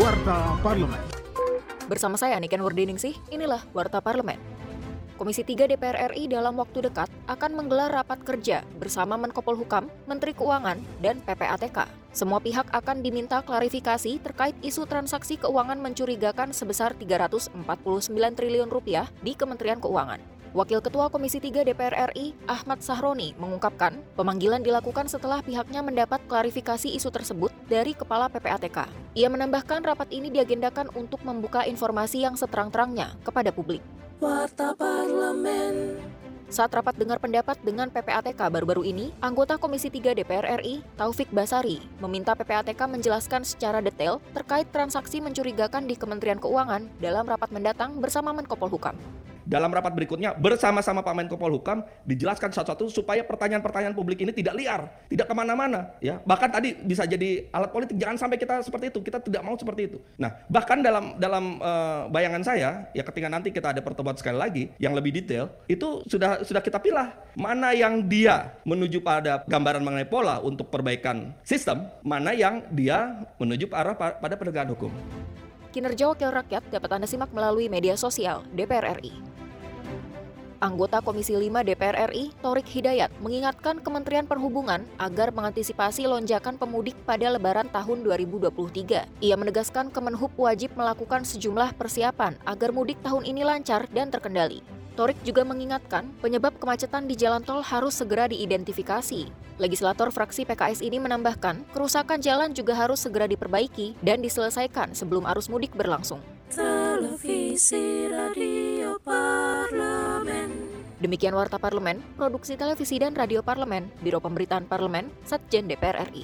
Warta Parlemen. Bersama saya Niken Wardiningsih, inilah Warta Parlemen. Komisi 3 DPR RI dalam waktu dekat akan menggelar rapat kerja bersama Menko Polhukam, Menteri Keuangan, dan PPATK. Semua pihak akan diminta klarifikasi terkait isu transaksi keuangan mencurigakan sebesar 349 triliun rupiah di Kementerian Keuangan. Wakil Ketua Komisi 3 DPR RI, Ahmad Sahroni, mengungkapkan pemanggilan dilakukan setelah pihaknya mendapat klarifikasi isu tersebut dari Kepala PPATK. Ia menambahkan rapat ini diagendakan untuk membuka informasi yang seterang-terangnya kepada publik. Warta Parlemen. Saat rapat dengar pendapat dengan PPATK baru-baru ini, anggota Komisi 3 DPR RI, Taufik Basari, meminta PPATK menjelaskan secara detail terkait transaksi mencurigakan di Kementerian Keuangan dalam rapat mendatang bersama Menko Polhukam dalam rapat berikutnya bersama-sama Pak Menko Polhukam dijelaskan satu-satu supaya pertanyaan-pertanyaan publik ini tidak liar, tidak ke mana-mana, ya. Bahkan tadi bisa jadi alat politik. Jangan sampai kita seperti itu. Kita tidak mau seperti itu. Nah, bahkan dalam dalam uh, bayangan saya, ya ketika nanti kita ada pertemuan sekali lagi yang lebih detail, itu sudah sudah kita pilih mana yang dia menuju pada gambaran mengenai pola untuk perbaikan sistem, mana yang dia menuju arah pada penegakan hukum. Kinerja Wakil Rakyat dapat Anda simak melalui media sosial DPR RI. Anggota Komisi 5 DPR RI, Torik Hidayat, mengingatkan Kementerian Perhubungan agar mengantisipasi lonjakan pemudik pada lebaran tahun 2023. Ia menegaskan Kemenhub wajib melakukan sejumlah persiapan agar mudik tahun ini lancar dan terkendali. Torik juga mengingatkan penyebab kemacetan di jalan tol harus segera diidentifikasi. Legislator fraksi PKS ini menambahkan, kerusakan jalan juga harus segera diperbaiki dan diselesaikan sebelum arus mudik berlangsung. Televisi Radio. Demikian Warta Parlemen, Produksi Televisi dan Radio Parlemen, Biro Pemberitaan Parlemen, Setjen DPR RI.